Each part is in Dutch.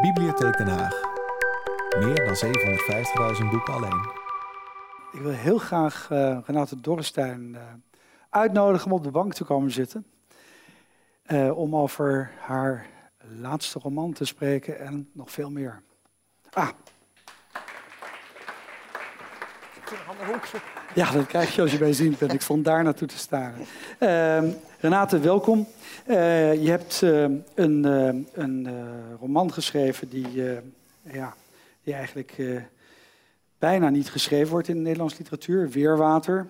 Bibliotheek Den Haag. Meer dan 750.000 boeken alleen. Ik wil heel graag uh, Renate Dorrestein uh, uitnodigen om op de bank te komen zitten. Uh, om over haar laatste roman te spreken en nog veel meer. Ah. Ja, dat krijg je als je bij zien bent. Ik stond daar naartoe te staren. Renate, welkom. Uh, je hebt uh, een, een roman geschreven die, ja, die eigenlijk bijna niet geschreven wordt in de Nederlandse literatuur. Weerwater.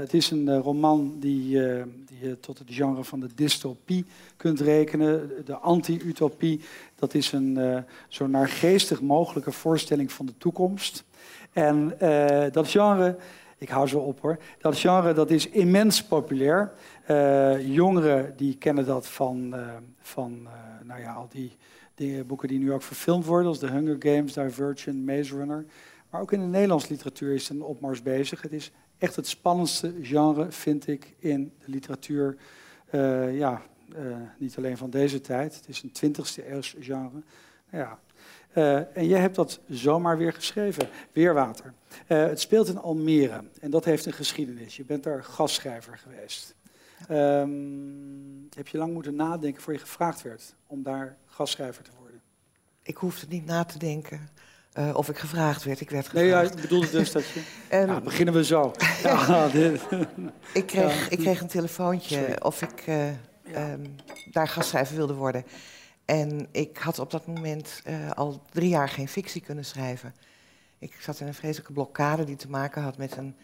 het is een roman die, die je tot het genre van de dystopie kunt rekenen. De anti-utopie. Dat is een zo naargeestig mogelijke voorstelling van de toekomst. En dat genre ik hou zo op hoor. Dat genre dat is immens populair. Uh, jongeren die kennen dat van, uh, van uh, nou ja, al die, boeken die nu ook verfilmd worden, als The Hunger Games, Divergent, Maze Runner. Maar ook in de Nederlandse literatuur is een opmars bezig. Het is echt het spannendste genre, vind ik, in de literatuur. ja, niet alleen van deze tijd. Het is een 20e eeuws genre. Ja, uh, en jij hebt dat zomaar weer geschreven, Weerwater. Uh, het speelt in Almere en dat heeft een geschiedenis. Je bent daar gastschrijver geweest. Um, heb je lang moeten nadenken voor je gevraagd werd om daar gastschrijver te worden? Ik hoefde niet na te denken. Uh, of ik gevraagd werd. Ik werd gevraagd. Nee, ja, ik bedoelde dus dat je... en... ja, beginnen we zo. ja, ik, kreeg, ik kreeg een telefoontje Sorry. of ik um, daar gastschrijver wilde worden. En ik had op dat moment uh, al drie jaar geen fictie kunnen schrijven. Ik zat in een vreselijke blokkade die te maken had met een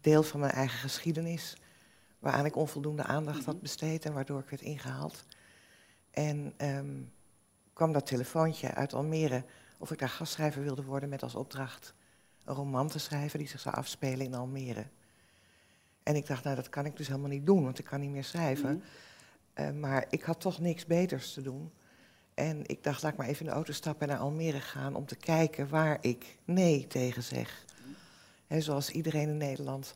deel van mijn eigen geschiedenis. Waaraan ik onvoldoende aandacht had besteed en waardoor ik werd ingehaald. En um, kwam dat telefoontje uit Almere of ik daar gastschrijver wilde worden met als opdracht een roman te schrijven die zich zou afspelen in Almere. En ik dacht, nou dat kan ik dus helemaal niet doen, want ik kan niet meer schrijven. Mm -hmm. uh, maar ik had toch niks beters te doen. En ik dacht, laat ik maar even in de auto stappen en naar Almere gaan om te kijken waar ik nee tegen zeg. He, zoals iedereen in Nederland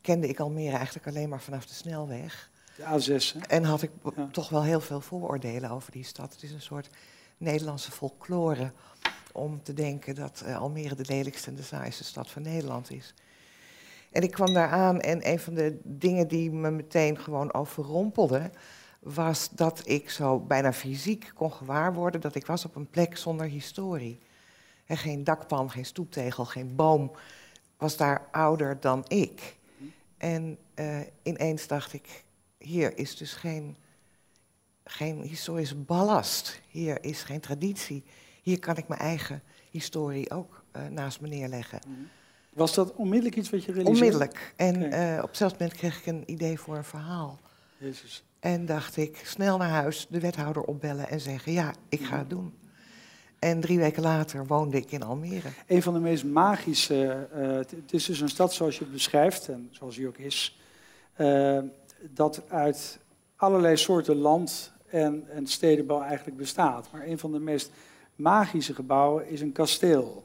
kende ik Almere eigenlijk alleen maar vanaf de snelweg. De A6. En had ik ja. toch wel heel veel vooroordelen over die stad. Het is een soort Nederlandse folklore om te denken dat uh, Almere de lelijkste en de saaiste stad van Nederland is. En ik kwam daar aan en een van de dingen die me meteen gewoon overrompelde was dat ik zo bijna fysiek kon gewaarworden dat ik was op een plek zonder historie. En geen dakpan, geen stoeptegel, geen boom was daar ouder dan ik. En uh, ineens dacht ik, hier is dus geen, geen historische ballast. Hier is geen traditie. Hier kan ik mijn eigen historie ook uh, naast me neerleggen. Was dat onmiddellijk iets wat je realiseerde? Onmiddellijk. En okay. uh, op hetzelfde moment kreeg ik een idee voor een verhaal. Jezus. En dacht ik, snel naar huis, de wethouder opbellen en zeggen: Ja, ik ga het doen. En drie weken later woonde ik in Almere. Een van de meest magische. Uh, het is dus een stad zoals je het beschrijft, en zoals die ook is. Uh, dat uit allerlei soorten land en, en stedenbouw eigenlijk bestaat. Maar een van de meest magische gebouwen is een kasteel.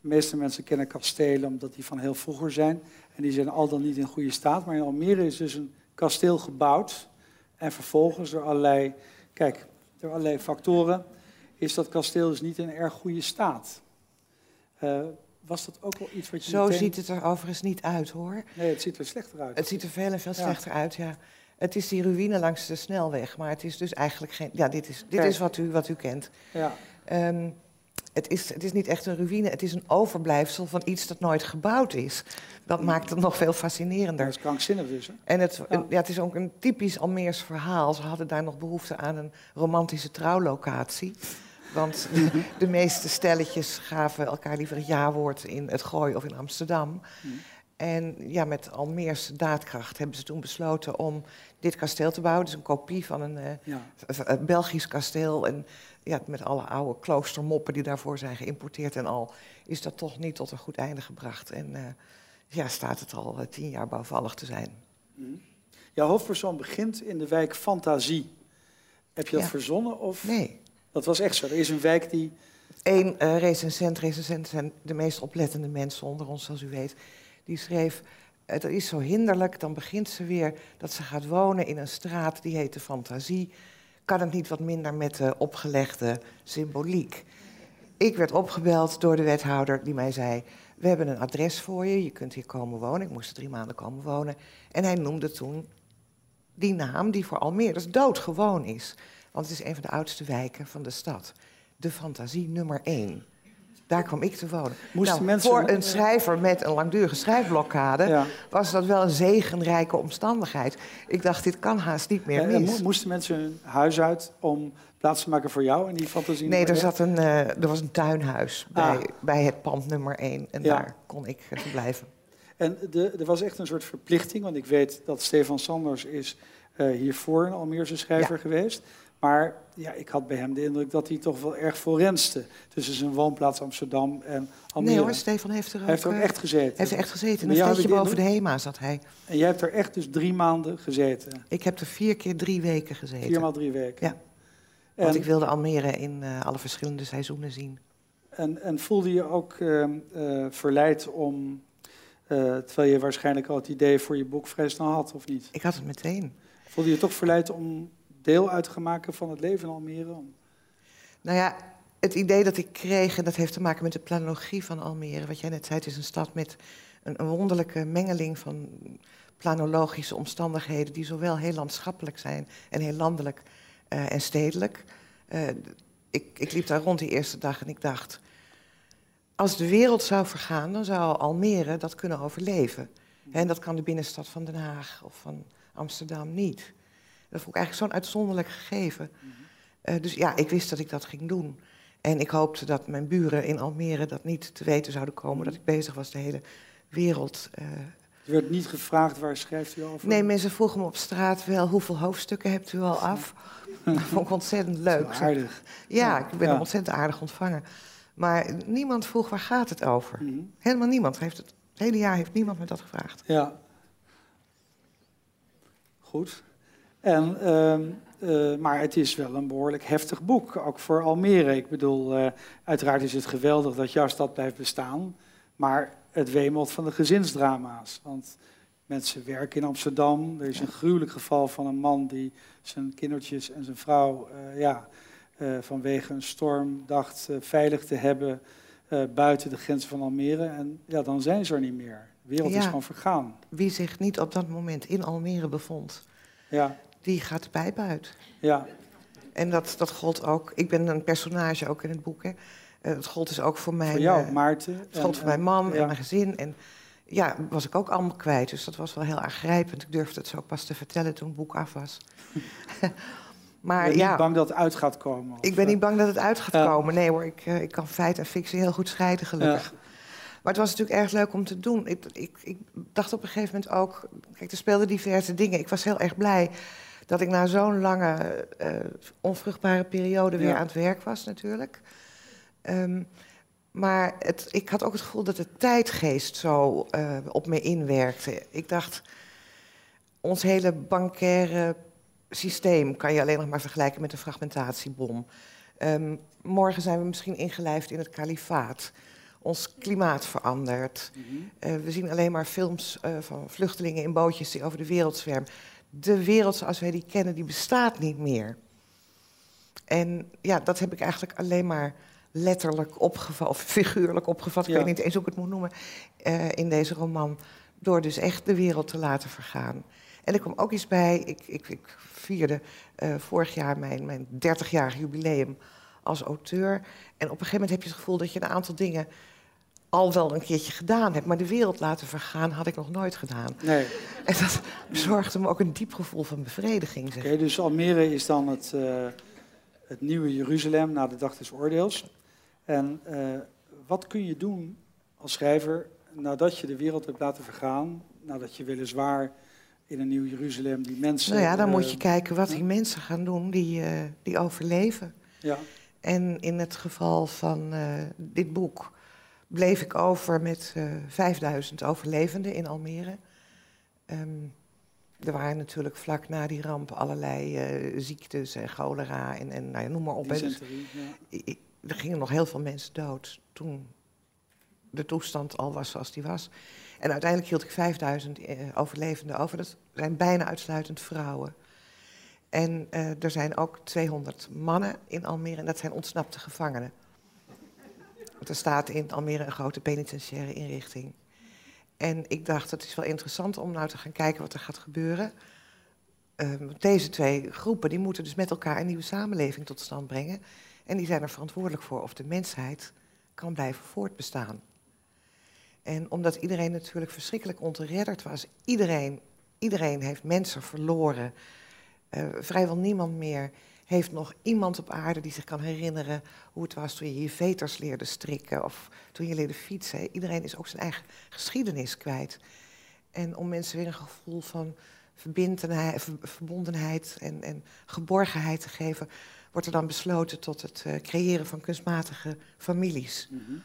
De meeste mensen kennen kastelen omdat die van heel vroeger zijn. En die zijn al dan niet in goede staat. Maar in Almere is dus een kasteel gebouwd en vervolgens door allerlei, kijk, door allerlei factoren is dat kasteel dus niet in erg goede staat. Uh, was dat ook wel iets wat je. Zo meteen... ziet het er overigens niet uit hoor. Nee, het ziet er slechter uit. Het ziet er veel en veel slechter uit, ja. Het is die ruïne langs de snelweg, maar het is dus eigenlijk geen. Ja, dit is, dit is wat, u, wat u kent. Ja. Um, het is, het is niet echt een ruïne, het is een overblijfsel van iets dat nooit gebouwd is. Dat maakt het nog veel fascinerender. Dat is krankzinnig dus. Hè? En het, ja. ja. het is ook een typisch Almeers verhaal. Ze hadden daar nog behoefte aan een romantische trouwlocatie. Want de, de meeste stelletjes gaven elkaar liever het ja-woord in het Gooi of in Amsterdam. Hmm. En ja, met Almeerse daadkracht hebben ze toen besloten om dit kasteel te bouwen. Dus een kopie van een uh, ja. Belgisch kasteel. En ja, met alle oude kloostermoppen die daarvoor zijn geïmporteerd en al, is dat toch niet tot een goed einde gebracht. En uh, ja, staat het al uh, tien jaar bouwvallig te zijn. Mm. Jouw hoofdpersoon begint in de wijk Fantasie. Heb je dat Ja. verzonnen? Of? Nee. Dat was echt zo. Er is een wijk die. Eén uh, recensent, recensenten zijn de meest oplettende mensen onder ons, zoals u weet. Die schreef, het is zo hinderlijk, dan begint ze weer dat ze gaat wonen in een straat die heet de Fantasie. Kan het niet wat minder met de opgelegde symboliek? Ik werd opgebeld door de wethouder die mij zei... we hebben een adres voor je, je kunt hier komen wonen. Ik moest drie maanden komen wonen. En hij noemde toen die naam die voor Almere dus doodgewoon is. Want het is een van de oudste wijken van de stad. De fantasie nummer één. Daar kwam ik te wonen. Moesten Nou, mensen- Voor een schrijver met een langdurige schrijfblokkade Ja. was dat wel een zegenrijke omstandigheid. Ik dacht, dit kan haast niet meer mis. mo- moesten mensen hun huis uit om plaats te maken voor jou in die fantasie? Nee, er, zat een, eh, er was een tuinhuis bij, Ah. bij het pand nummer één. En Ja. daar kon ik eh, verblijven. En de, er was echt een soort verplichting, want ik weet dat Stefan Sanders is eh, hiervoor een Almeerse schrijver geweest. Maar ja, ik had bij hem de indruk dat hij toch wel erg voorrenste tussen zijn woonplaats Amsterdam en Almere. Nee hoor, Stefan heeft er ook, hij heeft er ook echt gezeten. heeft er echt gezeten. Een ik boven de HEMA zat hij. En jij hebt er echt dus drie maanden gezeten. Ik heb er vier keer drie weken gezeten. Vier maal drie weken. Ja. Want ik wilde Almere in eh, alle verschillende seizoenen zien. en, en voelde je ook ehm, eh, verleid om, eh, terwijl je waarschijnlijk al het idee voor je boek vrij snel had, of niet? Ik had het meteen. Voelde je toch verleid om deel uit van het leven in Almere? Nou ja, het idee dat ik kreeg, en dat heeft te maken met de planologie van Almere. Wat jij net zei, het is een stad met een, wonderlijke mengeling van planologische omstandigheden... die zowel heel landschappelijk zijn en heel landelijk eh, en stedelijk. Eh, ik, ik liep daar rond die eerste dag en ik dacht... als de wereld zou vergaan, dan zou Almere dat kunnen overleven. En dat kan de binnenstad van Den Haag of van Amsterdam niet. Dat vond ik eigenlijk zo'n uitzonderlijk gegeven. Eh, dus ja, ik wist dat ik dat ging doen. En ik hoopte dat mijn buren in Almere dat niet te weten zouden komen... dat ik bezig was de hele wereld... eh. Er werd niet gevraagd waar schrijft u over? Nee, mensen vroegen me op straat wel... hoeveel hoofdstukken hebt u al af? dat vond ik ontzettend leuk. aardig. Ja, ik ben Ja. ontzettend aardig ontvangen. Maar niemand vroeg waar gaat het over. Mhm. Helemaal niemand. Heeft het, het hele jaar heeft niemand me dat gevraagd. Ja. Goed. En, ehm, eh, maar het is wel een behoorlijk heftig boek, ook voor Almere. Ik bedoel, eh, uiteraard is het geweldig dat jouw stad blijft bestaan, maar het wemelt van de gezinsdrama's. Want mensen werken in Amsterdam. Er is een gruwelijk geval van een man die zijn kindertjes en zijn vrouw eh, ja, vanwege een storm dacht veilig te hebben buiten de grenzen van Almere. En ja, dan zijn ze er niet meer. De wereld is gewoon vergaan. Wie zich niet op dat moment in Almere bevond, Ja, die gaat de pijp uit. ja, En dat, dat gold ook. Ik ben een personage ook in het boek. Hè. Eh, het gold dus ook voor mijn. voor jou, eh, Maarten. het gold En- voor mijn man ja. en mijn gezin. En ja, was ik ook allemaal kwijt. Dus dat was wel heel aangrijpend. Ik durfde het zo pas te vertellen toen het boek af was. Ben maar je ja, niet bang dat het uit gaat komen? ik ben eh, niet bang dat het uit gaat Ja. komen. Nee hoor, ik, eh, ik kan feit en fictie heel goed scheiden, gelukkig. Maar het was natuurlijk erg leuk om te doen. Ik, ik, ik dacht op een gegeven moment ook... Kijk, er speelden diverse dingen. Ik was heel erg blij dat ik na zo'n lange, eh, onvruchtbare periode weer Ja. aan het werk was natuurlijk. Ehm, maar het, ik had ook het gevoel dat de tijdgeest zo eh, op me inwerkte. Ik dacht, ons hele bankaire systeem kan je alleen nog maar vergelijken met een fragmentatiebom. Ehm, morgen zijn we misschien ingelijfd in het kalifaat. Ons klimaat verandert. mhm. Eh, we zien alleen maar films van vluchtelingen in bootjes die over de wereld zwermen. De wereld zoals wij die kennen, die bestaat niet meer. En ja, dat heb ik eigenlijk alleen maar letterlijk opgevat, of figuurlijk opgevat, ik weet niet eens hoe ik het moet noemen, eh, in deze roman. Door dus echt de wereld te laten vergaan. En er kwam ook iets bij, ik, ik, ik vierde eh, vorig jaar mijn, mijn 30-jarig jubileum als auteur. En op een gegeven moment heb je het gevoel dat je een aantal dingen al wel een keertje gedaan hebt. Maar de wereld laten vergaan had ik nog nooit gedaan. Nee. En dat bezorgde me ook een diep gevoel van bevrediging. Zeg. Oké, dus Almere is dan het, eh, het nieuwe Jeruzalem na de dag des oordeels. En eh, wat kun je doen als schrijver nadat je de wereld hebt laten vergaan, nadat je weliswaar in een nieuw Jeruzalem die mensen... Nou ja, dan eh, moet je kijken wat die mensen gaan doen die, eh, die overleven. Ja, En in het geval van eh, dit boek bleef ik over met eh 5000 overlevenden in Almere. Ehm, er waren natuurlijk vlak na die ramp allerlei eh, ziektes en cholera en, en nou ja, noem maar op. Dus ja. er gingen nog heel veel mensen dood toen de toestand al was zoals die was. En uiteindelijk hield ik 5000 eh, overlevenden over. Dat zijn bijna uitsluitend vrouwen. En eh, er zijn ook 200 mannen in Almere en dat zijn ontsnapte gevangenen. Er staat in Almere een grote penitentiaire inrichting. En ik dacht, het is wel interessant om nou te gaan kijken wat er gaat gebeuren. Ehm, deze twee groepen die moeten dus met elkaar een nieuwe samenleving tot stand brengen. En die zijn er verantwoordelijk voor of de mensheid kan blijven voortbestaan. En omdat iedereen natuurlijk verschrikkelijk ontredderd was, iedereen, iedereen heeft mensen verloren. Uh, vrijwel niemand meer heeft nog iemand op aarde die zich kan herinneren hoe het was toen je je veters leerde strikken of toen je leerde fietsen. Iedereen is ook zijn eigen geschiedenis kwijt. En om mensen weer een gevoel van verbondenheid en, en geborgenheid te geven, wordt er dan besloten tot het uh, creëren van kunstmatige families. Mm -hmm.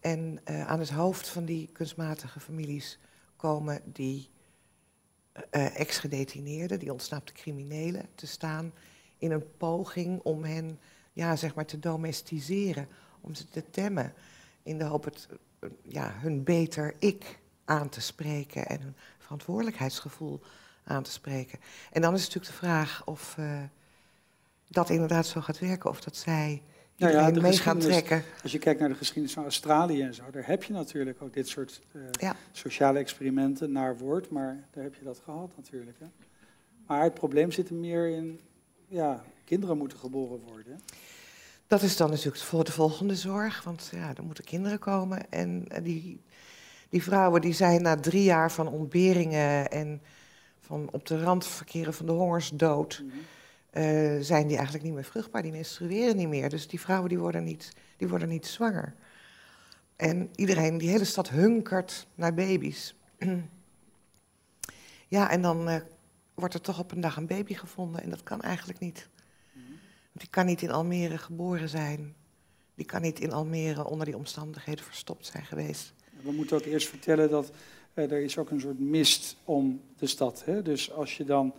En uh, aan het hoofd van die kunstmatige families komen die uh, ex-gedetineerden, die ontsnapte criminelen, te staan in een poging om hen ja, zeg maar te domesticeren, om ze te temmen, in de hoop het, ja, hun beter ik aan te spreken en hun verantwoordelijkheidsgevoel aan te spreken. En dan is natuurlijk de vraag of uh, dat inderdaad zo gaat werken, of dat zij nou ja, mee gaan trekken. Als je kijkt naar de geschiedenis van Australië en zo, daar heb je natuurlijk ook dit soort uh, ja. sociale experimenten naar woord, maar daar heb je dat gehad natuurlijk. Hè? Maar het probleem zit er meer in, ja, kinderen moeten geboren worden. Dat is dan natuurlijk voor de volgende zorg, want ja, er moeten kinderen komen. En die, die vrouwen die zijn na drie jaar van ontberingen en van op de rand verkeren van de hongersdood, mm zijn die eigenlijk niet meer vruchtbaar. Die menstrueren niet meer. Dus die vrouwen die worden niet, die worden niet zwanger. En iedereen, die hele stad hunkert naar baby's. ja, en dan uh, wordt er toch op een dag een baby gevonden. En dat kan eigenlijk niet. Want die kan niet in Almere geboren zijn. Die kan niet in Almere onder die omstandigheden verstopt zijn geweest. We moeten ook eerst vertellen dat uh, er is ook een soort mist om de stad. Hè? Dus als je dan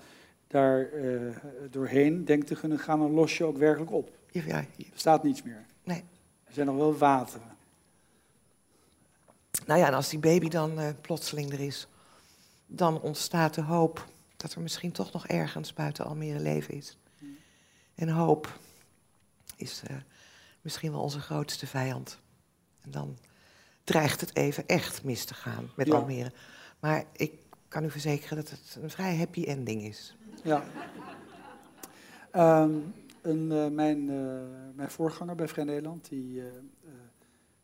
daar uh, doorheen denkt te kunnen gaan, dan los je ook werkelijk op. Ja, ja. Er staat niets meer. Nee. Er zijn nog wel wateren. Nou ja, en als die baby dan uh, plotseling er is, dan ontstaat de hoop dat er misschien toch nog ergens buiten Almere leven is. En hoop is uh, misschien wel onze grootste vijand. En dan dreigt het even echt mis te gaan met ja. Almere. Maar ik kan u verzekeren dat het een vrij happy ending is. Ja. Um, een, uh, mijn, uh, mijn voorganger bij Vrij Nederland, die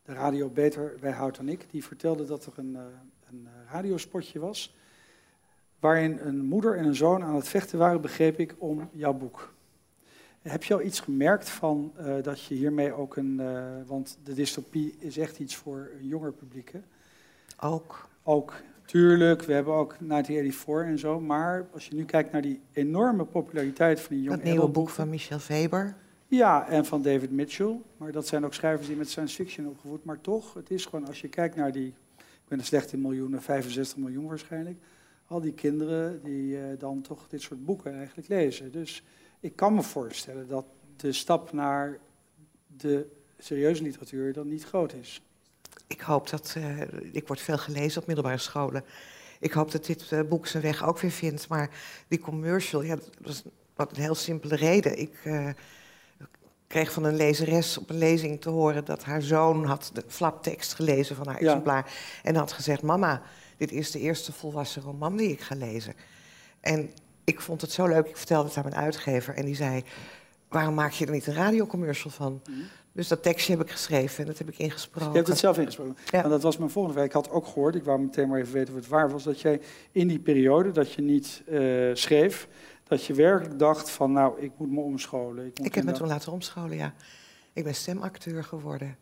de radio beter bijhoudt dan ik, die vertelde dat er een, een radiospotje was waarin een moeder en een zoon aan het vechten waren, begreep ik, om jouw boek. Heb je al iets gemerkt van uh, dat je hiermee ook een. Uh, want de dystopie is echt iets voor een jonger publiek. Hè? Ook. Ook, tuurlijk. We hebben ook 1984 en zo. Maar als je nu kijkt naar die enorme populariteit van die jonge. Dat nieuwe boek van Michel Weber. Ja, en van David Mitchell. Maar dat zijn ook schrijvers die met science fiction opgevoed. Maar toch, het is gewoon, als je kijkt naar die. Ik ben er slecht in miljoenen, 65 miljoen waarschijnlijk al die kinderen die uh, dan toch dit soort boeken eigenlijk lezen. Dus ik kan me voorstellen dat de stap naar de serieuze literatuur dan niet groot is. Ik hoop dat, uh, ik word veel gelezen op middelbare scholen. Ik hoop dat dit uh, boek zijn weg ook weer vindt. Maar die commercial, ja, dat was wat een heel simpele reden. Ik kreeg van een lezeres op een lezing te horen dat haar zoon had de flaptekst gelezen van haar exemplaar. En had gezegd, mama, dit is de eerste volwassen roman die ik ga lezen. En ik vond het zo leuk, ik vertelde het aan mijn uitgever en die zei... waarom maak je er niet een radiocommercial van? Mhm. Dus dat tekstje heb ik geschreven en dat heb ik ingesproken. Je hebt het zelf ingesproken. Ja. En dat was mijn volgende vraag. Ik had ook gehoord, ik wou meteen maar even weten of het waar was... dat jij in die periode dat je niet uh, schreef... dat je werkelijk dacht van, nou, ik moet me omscholen. Ik, moet ik heb me toen laten omscholen, ja. Ik ben stemacteur geworden.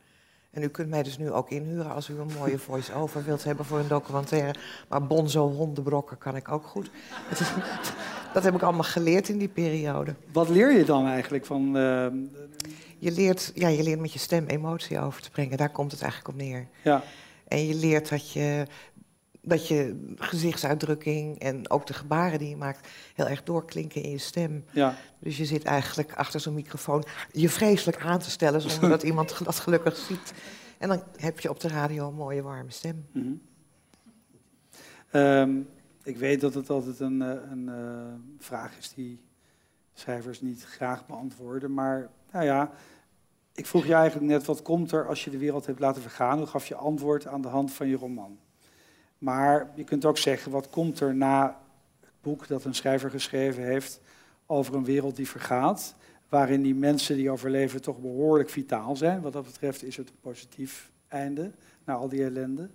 En u kunt mij dus nu ook inhuren als u een mooie voice-over wilt hebben voor een documentaire. Maar bonzo hondenbrokken kan ik ook goed. dat heb ik allemaal geleerd in die periode. Wat leer je dan eigenlijk van... Uh... Je, leert, ja, je leert met je stem emotie over te brengen. Daar komt het eigenlijk op neer. Ja. En je leert dat je, dat je gezichtsuitdrukking en ook de gebaren die je maakt... heel erg doorklinken in je stem. Ja. Dus je zit eigenlijk achter zo'n microfoon je vreselijk aan te stellen... zonder dat iemand dat gelukkig ziet. En dan heb je op de radio een mooie warme stem. Mm -hmm. um, ik weet dat het altijd een, eh, een uh, vraag is die schrijvers niet graag beantwoorden. Maar nou ja, ik vroeg je eigenlijk net, wat komt er als je de wereld hebt laten vergaan? Hoe gaf je antwoord aan de hand van je roman. Maar je kunt ook zeggen, wat komt er na het boek dat een schrijver geschreven heeft over een wereld die vergaat, waarin die mensen die overleven toch behoorlijk vitaal zijn. Wat dat betreft is het een positief einde na al die ellende.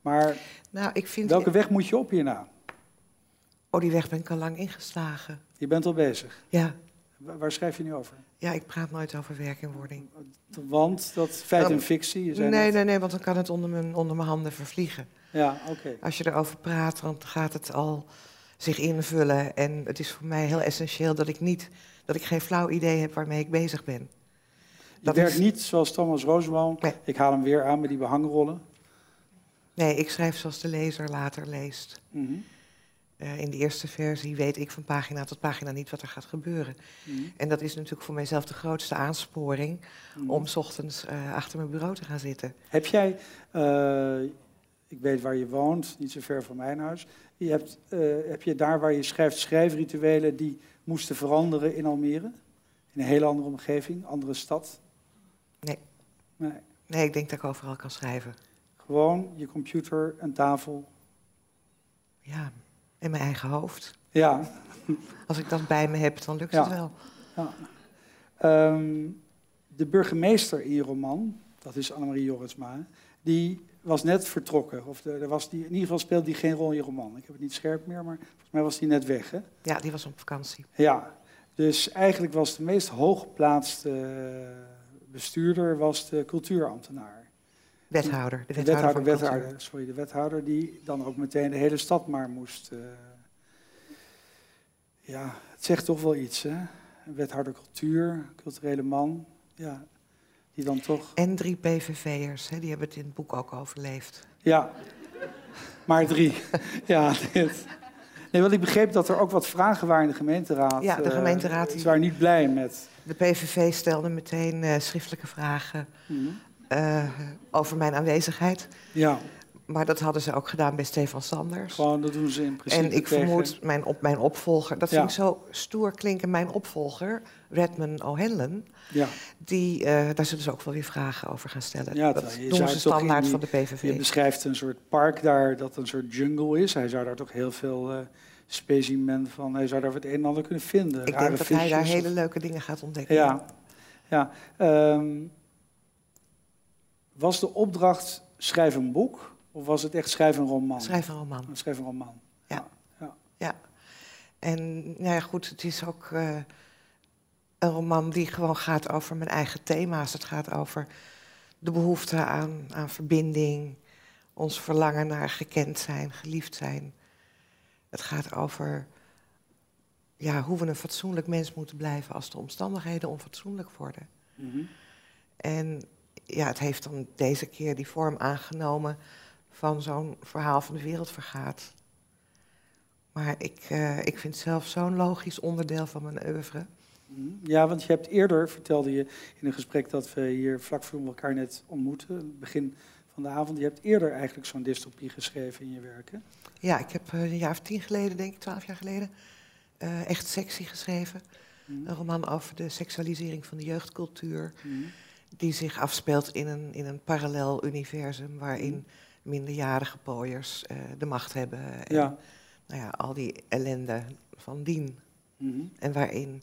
Maar nou, ik vind welke weg moet je op hierna? Oh, die weg ben ik al lang ingeslagen. Je bent al bezig? Ja. Waar schrijf je nu over? Ja, ik praat nooit over werk en wording. Want dat feit en fictie? Nee, nee, nee, want dan kan het onder mijn, onder mijn handen vervliegen. Ja, oké. Als je erover praat, dan gaat het al zich invullen. En het is voor mij heel essentieel dat ik niet, dat ik geen flauw idee heb waarmee ik bezig ben. Dat je werkt niet zoals Thomas Roosboom. Ik haal hem weer aan met die behangrollen. Nee, ik schrijf zoals de lezer later leest. Mhm. Eh, in de eerste versie weet ik van pagina tot pagina niet wat er gaat gebeuren. Mhm. En dat is natuurlijk voor mijzelf de grootste aansporing mm. om s ochtends uh, achter mijn bureau te gaan zitten. Heb jij, uh, ik weet waar je woont, niet zo ver van mijn huis. Je hebt, heb je daar waar je schrijft schrijfrituelen die moesten veranderen in Almere? In een hele andere omgeving, andere stad? Nee. Nee, nee ik denk dat ik overal kan schrijven. Gewoon je computer, een tafel. Ja, in mijn eigen hoofd. Ja. Als ik dat bij me heb, dan lukt het wel. Ja. Um, de burgemeester in je roman, dat is Annemarie Jorisma, die was net vertrokken. Of de, er was die, in ieder geval speelde die geen rol in je roman. Ik heb het niet scherp meer, maar volgens mij was die net weg. Hè? Ja, die was op vakantie. Ja, dus eigenlijk was de meest hooggeplaatste bestuurder was de cultuurambtenaar. Wethouder. De wethouder, de wethouder, sorry, de wethouder die dan ook meteen de hele stad maar moest. Uh, ja, het zegt toch wel iets, hè? Een wethouder cultuur, culturele man. Ja, die dan toch. En drie PVV'ers, die hebben het in het boek ook overleefd. Ja, maar drie. ja, dit. Nee, want ik begreep dat er ook wat vragen waren in de gemeenteraad. Ja, de eh, gemeenteraad. Uh, waren niet blij met. De PVV stelde meteen uh, schriftelijke vragen. Mm uh, over mijn aanwezigheid. Ja. Maar dat hadden ze ook gedaan bij Stefan Sanders. Gewoon, dat doen ze in principe En ik vermoed mijn, op, mijn opvolger... Dat vind ik zo stoer klinken. Mijn opvolger, Redmond O'Hanlon... Ja. Die, uh, daar zullen ze ook wel weer vragen over gaan stellen. Ja, dat doen ze standaard van de PVV. Je beschrijft een soort park daar dat een soort jungle is. Hij zou daar toch heel veel... Uh, specimen van, hij zou daar het een en ander kunnen vinden. Ik denk dat hij daar hele leuke dingen gaat ontdekken. Ja, ja. Um, was de opdracht schrijf een boek of was het echt schrijf een roman? Schrijf een roman. Schrijf een roman. Ja. Ja. ja. En nou ja, goed, het is ook uh, een roman die gewoon gaat over mijn eigen thema's. Het gaat over de behoefte aan, aan verbinding, ons verlangen naar gekend zijn, geliefd zijn. Het gaat over ja, hoe we een fatsoenlijk mens moeten blijven als de omstandigheden onfatsoenlijk worden. Mm -hmm. En ja, het heeft dan deze keer die vorm aangenomen van zo'n verhaal van de wereld vergaat. Maar ik, uh, ik vind zelf zo'n logisch onderdeel van mijn oeuvre. Mhm. Ja, want je hebt eerder, vertelde je in een gesprek dat we hier vlak voor elkaar net ontmoeten, begin van de avond, je hebt eerder eigenlijk zo'n dystopie geschreven in je werken. Ja, ik heb uh, een jaar of tien geleden, denk ik, twaalf jaar geleden, uh, echt sexy geschreven. Mm. Een roman over de seksualisering van de jeugdcultuur. Mm die zich afspeelt in een, in een parallel universum waarin mhm. Minderjarige pooiers uh, de macht hebben. En, ja. Nou ja, al die ellende van dien. Mm En waarin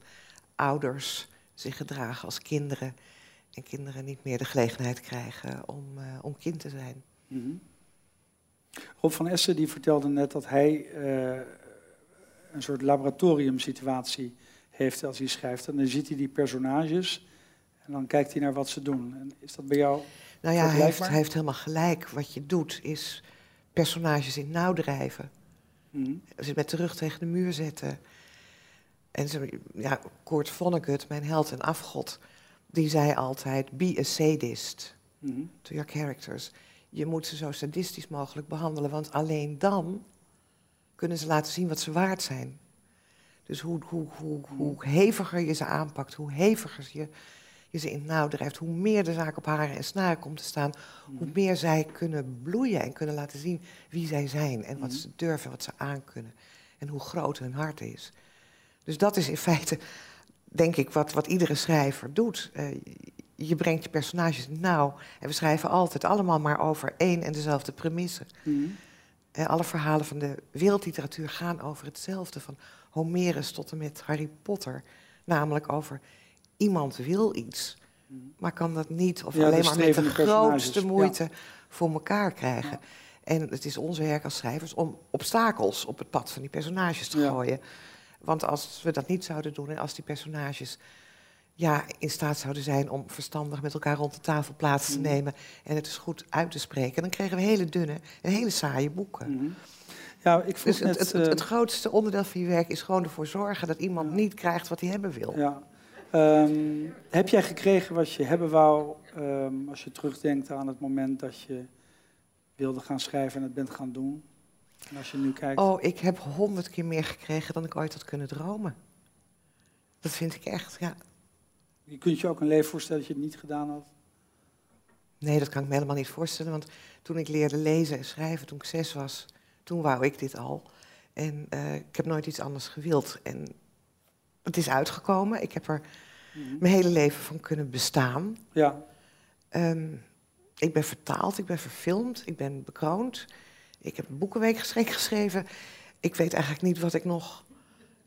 ouders zich gedragen als kinderen en kinderen niet meer de gelegenheid krijgen om, uh, om kind te zijn. Mm Rob van Essen die vertelde net dat hij uh, een soort laboratoriumsituatie heeft als hij schrijft. En dan ziet hij die personages en dan kijkt hij naar wat ze doen. En is dat bij jou Nou ja, hij heeft, hij heeft, helemaal gelijk. Wat je doet is personages in nauw drijven. Mm Ze met de rug tegen de muur zetten. En ze, ja, Kurt Vonnegut, mijn held en afgod, die zei altijd: be a sadist mm to your characters. Je moet ze zo sadistisch mogelijk behandelen, want alleen dan kunnen ze laten zien wat ze waard zijn. Dus hoe, hoe, hoe, hoe heviger je ze aanpakt, hoe heviger je je ze in het nauw drijft, hoe meer de zaak op haren en snaren komt te staan, hoe mhm. meer zij kunnen bloeien en kunnen laten zien wie zij zijn en wat mhm. ze durven, wat ze aankunnen en hoe groot hun hart is. Dus dat is in feite, denk ik, wat, wat iedere schrijver doet. Uh, je brengt je personages nauw. En we schrijven altijd allemaal maar over één en dezelfde premissen. Mhm. En alle verhalen van de wereldliteratuur gaan over hetzelfde. Van Homerus tot en met Harry Potter. Namelijk over iemand wil iets, maar kan dat niet. Of Ja, alleen maar met de grootste ja. moeite voor elkaar krijgen. En het is ons werk als schrijvers om obstakels op het pad van die personages te gooien. Want als we dat niet zouden doen en als die personages ja, in staat zouden zijn om verstandig met elkaar rond de tafel plaats te Mhm. nemen en het eens goed uit te spreken, dan kregen we hele dunne en hele saaie boeken. Mhm. Ja, ik Dus het, net... het, het, eh, het grootste onderdeel van je werk is gewoon ervoor zorgen dat iemand niet krijgt wat hij hebben wil. Ja. Ehm, heb jij gekregen wat je hebben wou ehm, als je terugdenkt aan het moment dat je wilde gaan schrijven en het bent gaan doen? En als je nu kijkt. Oh, ik heb honderd keer meer gekregen dan ik ooit had kunnen dromen. Dat vind ik echt, ja. Je kunt je ook een leven voorstellen dat je het niet gedaan had. Nee, dat kan ik me helemaal niet voorstellen. Want toen ik leerde lezen en schrijven, toen ik zes was, toen wou ik dit al. En eh, ik heb nooit iets anders gewild. En het is uitgekomen. Ik heb er Mhm. mijn hele leven van kunnen bestaan. Ja. Ehm, ik ben vertaald, ik ben verfilmd, ik ben bekroond. Ik heb een geschreven. Ik weet eigenlijk niet wat ik nog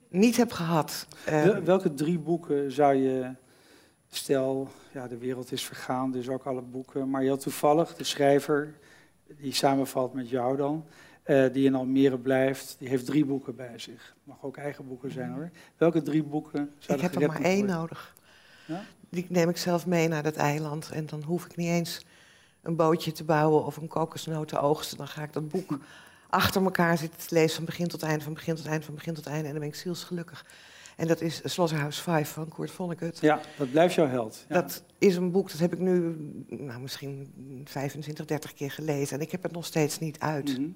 niet heb gehad. Ehm, Wel- welke drie boeken zou je, stel, ja, de wereld is vergaan, dus ook alle boeken, maar heel toevallig, de schrijver, die samenvalt met jou dan, eh, die in Almere blijft, die heeft drie boeken bij zich. Mag ook eigen boeken zijn hoor. Welke drie boeken ik zouden heb er maar één worden? nodig. Ja? Die neem ik zelf mee naar dat eiland. En dan hoef ik niet eens een bootje te bouwen of een kokosnoot te oogsten. Dan ga ik dat boek achter elkaar zitten te lezen van begin tot eind, van begin tot eind, van begin tot eind. En dan ben ik zielsgelukkig. En dat is Slaughterhouse 5 van Kurt Vonnegut. Ja, dat blijft jouw held. Ja. Dat is een boek, dat heb ik nu nou, misschien 25, 30 keer gelezen. En ik heb het nog steeds niet uit. Mhm.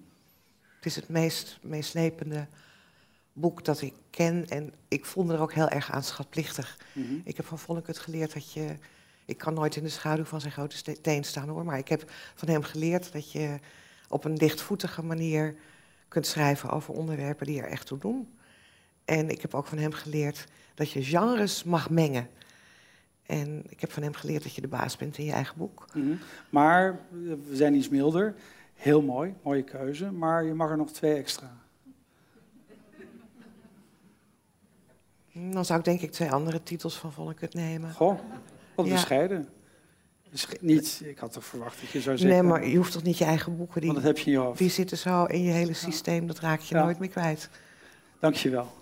Het is het meest meeslepende boek dat ik ken. En ik vond er ook heel erg aan schatplichtig. Mhm. Ik heb van Vonnegut geleerd dat je... Ik kan nooit in de schaduw van zijn grote teen staan hoor. Maar ik heb van hem geleerd dat je op een lichtvoetige manier kunt schrijven over onderwerpen die er echt toe doen. En ik heb ook van hem geleerd dat je genres mag mengen. En ik heb van hem geleerd dat je de baas bent in je eigen boek. Mhm. Maar eh, we zijn iets milder. Heel mooi, mooie keuze. Maar je mag er nog twee extra. Dan zou ik denk ik twee andere titels van Vonnegut nemen. Goh, wat Ja. bescheiden. Dus niet, ik had toch verwacht dat je zou zeggen. Nee, maar je hoeft toch niet je eigen boeken... Want Die, dat heb je in je hoofd. die zitten zo in je hele systeem, dat raak je Ja. nooit meer kwijt. Dank je wel.